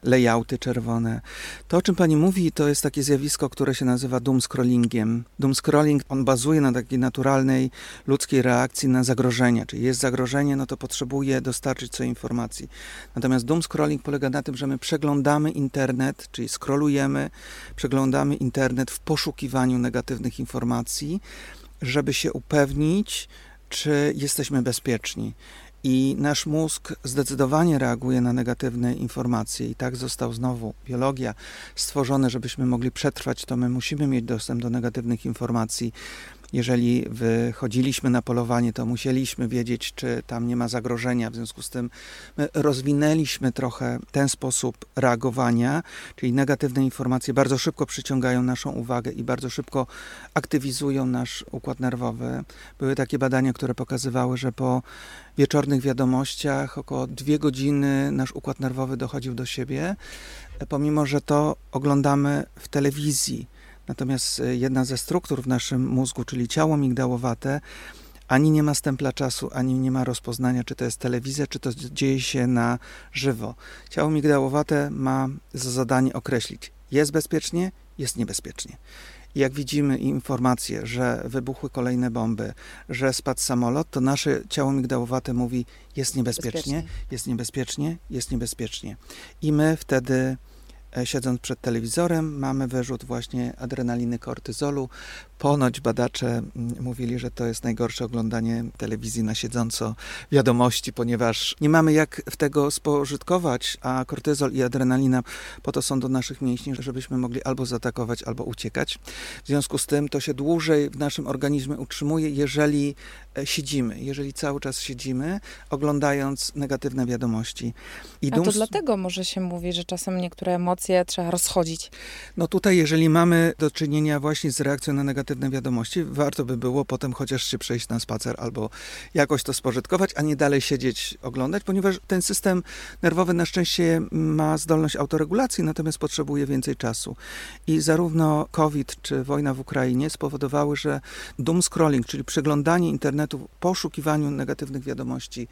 layouty czerwone. To, o czym pani mówi, to jest takie zjawisko, które się nazywa doom scrollingiem. Doom scrolling, on bazuje na takiej naturalnej ludzkiej reakcji na zagrożenie. Czyli jest zagrożenie, no to potrzebuje dostarczyć sobie informacji. Natomiast doom scrolling polega na tym, że my przeglądamy internet, czyli scrollujemy, przeglądamy internet w poszukiwaniu negatywnych informacji, żeby się upewnić, czy jesteśmy bezpieczni. I nasz mózg zdecydowanie reaguje na negatywne informacje, i tak został znowu biologia stworzone, żebyśmy mogli przetrwać, to my musimy mieć dostęp do negatywnych informacji jeżeli wychodziliśmy na polowanie, to musieliśmy wiedzieć, czy tam nie ma zagrożenia. W związku z tym rozwinęliśmy trochę ten sposób reagowania, czyli negatywne informacje bardzo szybko przyciągają naszą uwagę i bardzo szybko aktywizują nasz układ nerwowy. Były takie badania, które pokazywały, że po wieczornych wiadomościach około dwie godziny nasz układ nerwowy dochodził do siebie, pomimo że to oglądamy w telewizji Natomiast e, jedna ze struktur w naszym mózgu, czyli ciało migdałowate, ani nie ma stempla czasu, ani nie ma rozpoznania, czy to jest telewizja, czy to dzieje się na żywo. Ciało migdałowate ma za zadanie określić, jest bezpiecznie, jest niebezpiecznie. I jak widzimy informacje, że wybuchły kolejne bomby, że spadł samolot, to nasze ciało migdałowate mówi, jest niebezpiecznie, bezpiecznie. jest niebezpiecznie, jest niebezpiecznie. I my wtedy siedząc przed telewizorem, mamy wyrzut właśnie adrenaliny, kortyzolu. Ponoć badacze mm, mówili, że to jest najgorsze oglądanie telewizji na siedząco wiadomości, ponieważ nie mamy jak w tego spożytkować, a kortyzol i adrenalina po to są do naszych mięśni, żebyśmy mogli albo zaatakować, albo uciekać. W związku z tym to się dłużej w naszym organizmie utrzymuje, jeżeli e, siedzimy, jeżeli cały czas siedzimy, oglądając negatywne wiadomości. I a to dlatego może się mówi, że czasem niektóre emocje trzeba rozchodzić. No tutaj, jeżeli mamy do czynienia właśnie z reakcją na negatywne negatywne wiadomości, warto by było potem chociaż się przejść na spacer albo jakoś to spożytkować, a nie dalej siedzieć, oglądać, ponieważ ten system nerwowy na szczęście ma zdolność autoregulacji, natomiast potrzebuje więcej czasu. I zarówno COVID czy wojna w Ukrainie spowodowały, że doom scrolling, czyli przeglądanie internetu poszukiwaniu negatywnych wiadomości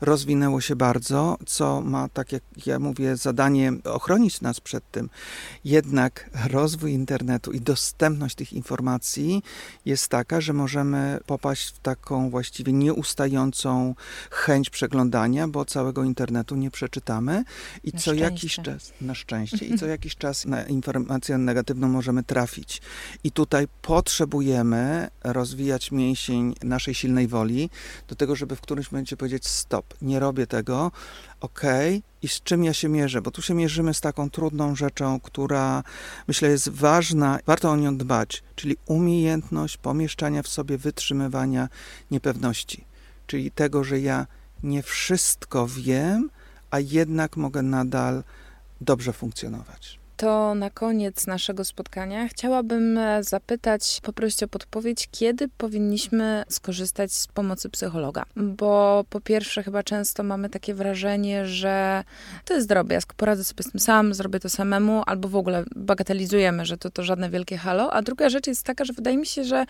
rozwinęło się bardzo, co ma, tak jak ja mówię, zadanie ochronić nas przed tym. Jednak rozwój internetu i dostępność tych informacji jest taka, że możemy popaść w taką właściwie nieustającą chęć przeglądania, bo całego internetu nie przeczytamy i na co szczęście. jakiś czas, na szczęście, i co jakiś czas na informację negatywną możemy trafić. I tutaj potrzebujemy rozwijać mięsień naszej silnej woli do tego, żeby w którymś momencie powiedzieć stop, nie robię tego, ok, i z czym ja się mierzę, bo tu się mierzymy z taką trudną rzeczą, która myślę jest ważna, warto o nią dbać, czyli umiejętność pomieszczania w sobie wytrzymywania niepewności, czyli tego, że ja nie wszystko wiem, a jednak mogę nadal dobrze funkcjonować to na koniec naszego spotkania chciałabym e, zapytać, poprosić o podpowiedź, kiedy powinniśmy skorzystać z pomocy psychologa. Bo po pierwsze, chyba często mamy takie wrażenie, że to jest drobiazg, poradzę sobie z tym sam, zrobię to samemu, albo w ogóle bagatelizujemy, że to, to żadne wielkie halo. A druga rzecz jest taka, że wydaje mi się, że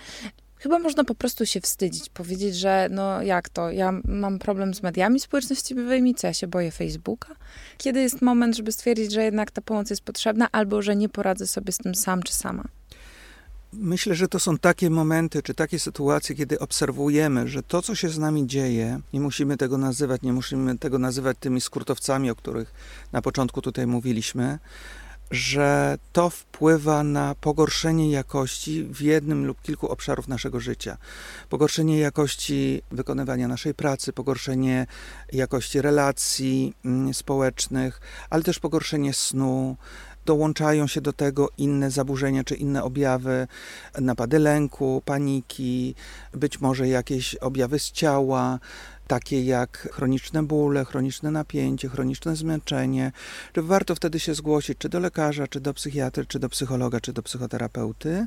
Chyba można po prostu się wstydzić, powiedzieć, że no jak to, ja mam problem z mediami społecznościowymi, co ja się boję Facebooka. Kiedy jest moment, żeby stwierdzić, że jednak ta pomoc jest potrzebna, albo że nie poradzę sobie z tym sam czy sama? Myślę, że to są takie momenty, czy takie sytuacje, kiedy obserwujemy, że to, co się z nami dzieje, nie musimy tego nazywać, nie musimy tego nazywać tymi skrótowcami, o których na początku tutaj mówiliśmy, że to wpływa na pogorszenie jakości w jednym lub kilku obszarów naszego życia. Pogorszenie jakości wykonywania naszej pracy, pogorszenie jakości relacji mm, społecznych, ale też pogorszenie snu, dołączają się do tego inne zaburzenia czy inne objawy, napady lęku, paniki, być może jakieś objawy z ciała, takie jak chroniczne bóle, chroniczne napięcie, chroniczne zmęczenie. Warto wtedy się zgłosić czy do lekarza, czy do psychiatry, czy do psychologa, czy do psychoterapeuty.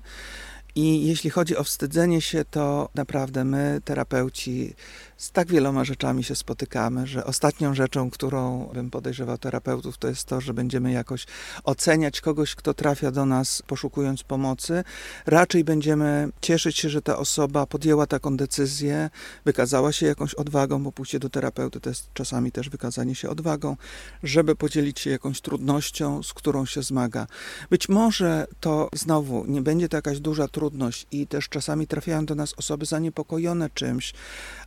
I jeśli chodzi o wstydzenie się, to naprawdę my, terapeuci, z tak wieloma rzeczami się spotykamy, że ostatnią rzeczą, którą bym podejrzewał terapeutów, to jest to, że będziemy jakoś oceniać kogoś, kto trafia do nas poszukując pomocy. Raczej będziemy cieszyć się, że ta osoba podjęła taką decyzję, wykazała się jakąś odwagą, bo pójście do terapeuty to jest czasami też wykazanie się odwagą, żeby podzielić się jakąś trudnością, z którą się zmaga. Być może to znowu nie będzie to jakaś duża trudność i też czasami trafiają do nas osoby zaniepokojone czymś,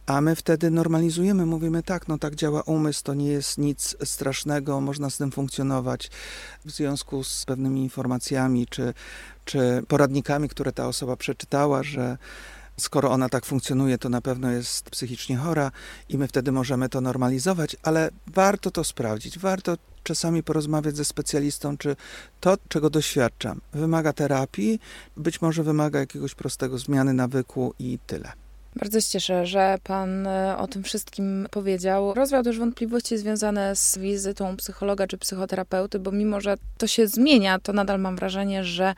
a my wtedy normalizujemy, mówimy tak, no tak działa umysł, to nie jest nic strasznego, można z tym funkcjonować. W związku z pewnymi informacjami czy, czy poradnikami, które ta osoba przeczytała, że skoro ona tak funkcjonuje, to na pewno jest psychicznie chora i my wtedy możemy to normalizować, ale warto to sprawdzić, warto czasami porozmawiać ze specjalistą, czy to, czego doświadczam, wymaga terapii, być może wymaga jakiegoś prostego zmiany nawyku i tyle. Bardzo się cieszę, że Pan e, o tym wszystkim powiedział. Rozwiał też wątpliwości związane z wizytą psychologa czy psychoterapeuty, bo mimo, że to się zmienia, to nadal mam wrażenie, że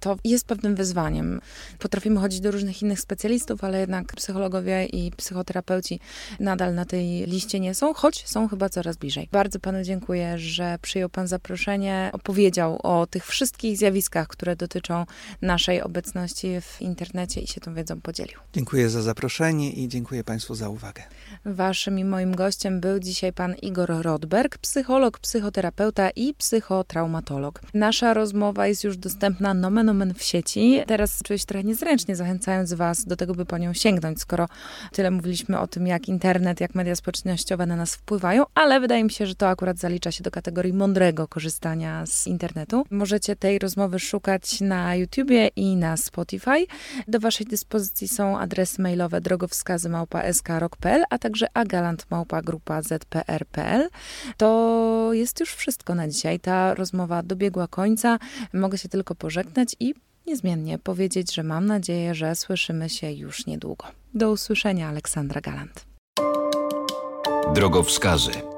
to jest pewnym wyzwaniem. Potrafimy chodzić do różnych innych specjalistów, ale jednak psychologowie i psychoterapeuci nadal na tej liście nie są, choć są chyba coraz bliżej. Bardzo Panu dziękuję, że przyjął Pan zaproszenie, opowiedział o tych wszystkich zjawiskach, które dotyczą naszej obecności w internecie i się tą wiedzą podzielił. Dziękuję za zaproszenie i dziękuję Państwu za uwagę. Waszym i moim gościem był dzisiaj pan Igor Rodberg, psycholog, psychoterapeuta i psychotraumatolog. Nasza rozmowa jest już dostępna nomen omen w sieci. Teraz czuję się trochę niezręcznie, zachęcając Was do tego, by po nią sięgnąć, skoro tyle mówiliśmy o tym, jak internet, jak media społecznościowe na nas wpływają, ale wydaje mi się, że to akurat zalicza się do kategorii mądrego korzystania z internetu. Możecie tej rozmowy szukać na YouTubie i na Spotify. Do Waszej dyspozycji są adresy mailowe mailowe drogowskazy małpa skrok.pl, a także agalant małpa grupa zpr.pl. To jest już wszystko na dzisiaj. Ta rozmowa dobiegła końca. Mogę się tylko pożegnać i niezmiennie powiedzieć, że mam nadzieję, że słyszymy się już niedługo. Do usłyszenia, Aleksandra Galant. Drogowskazy.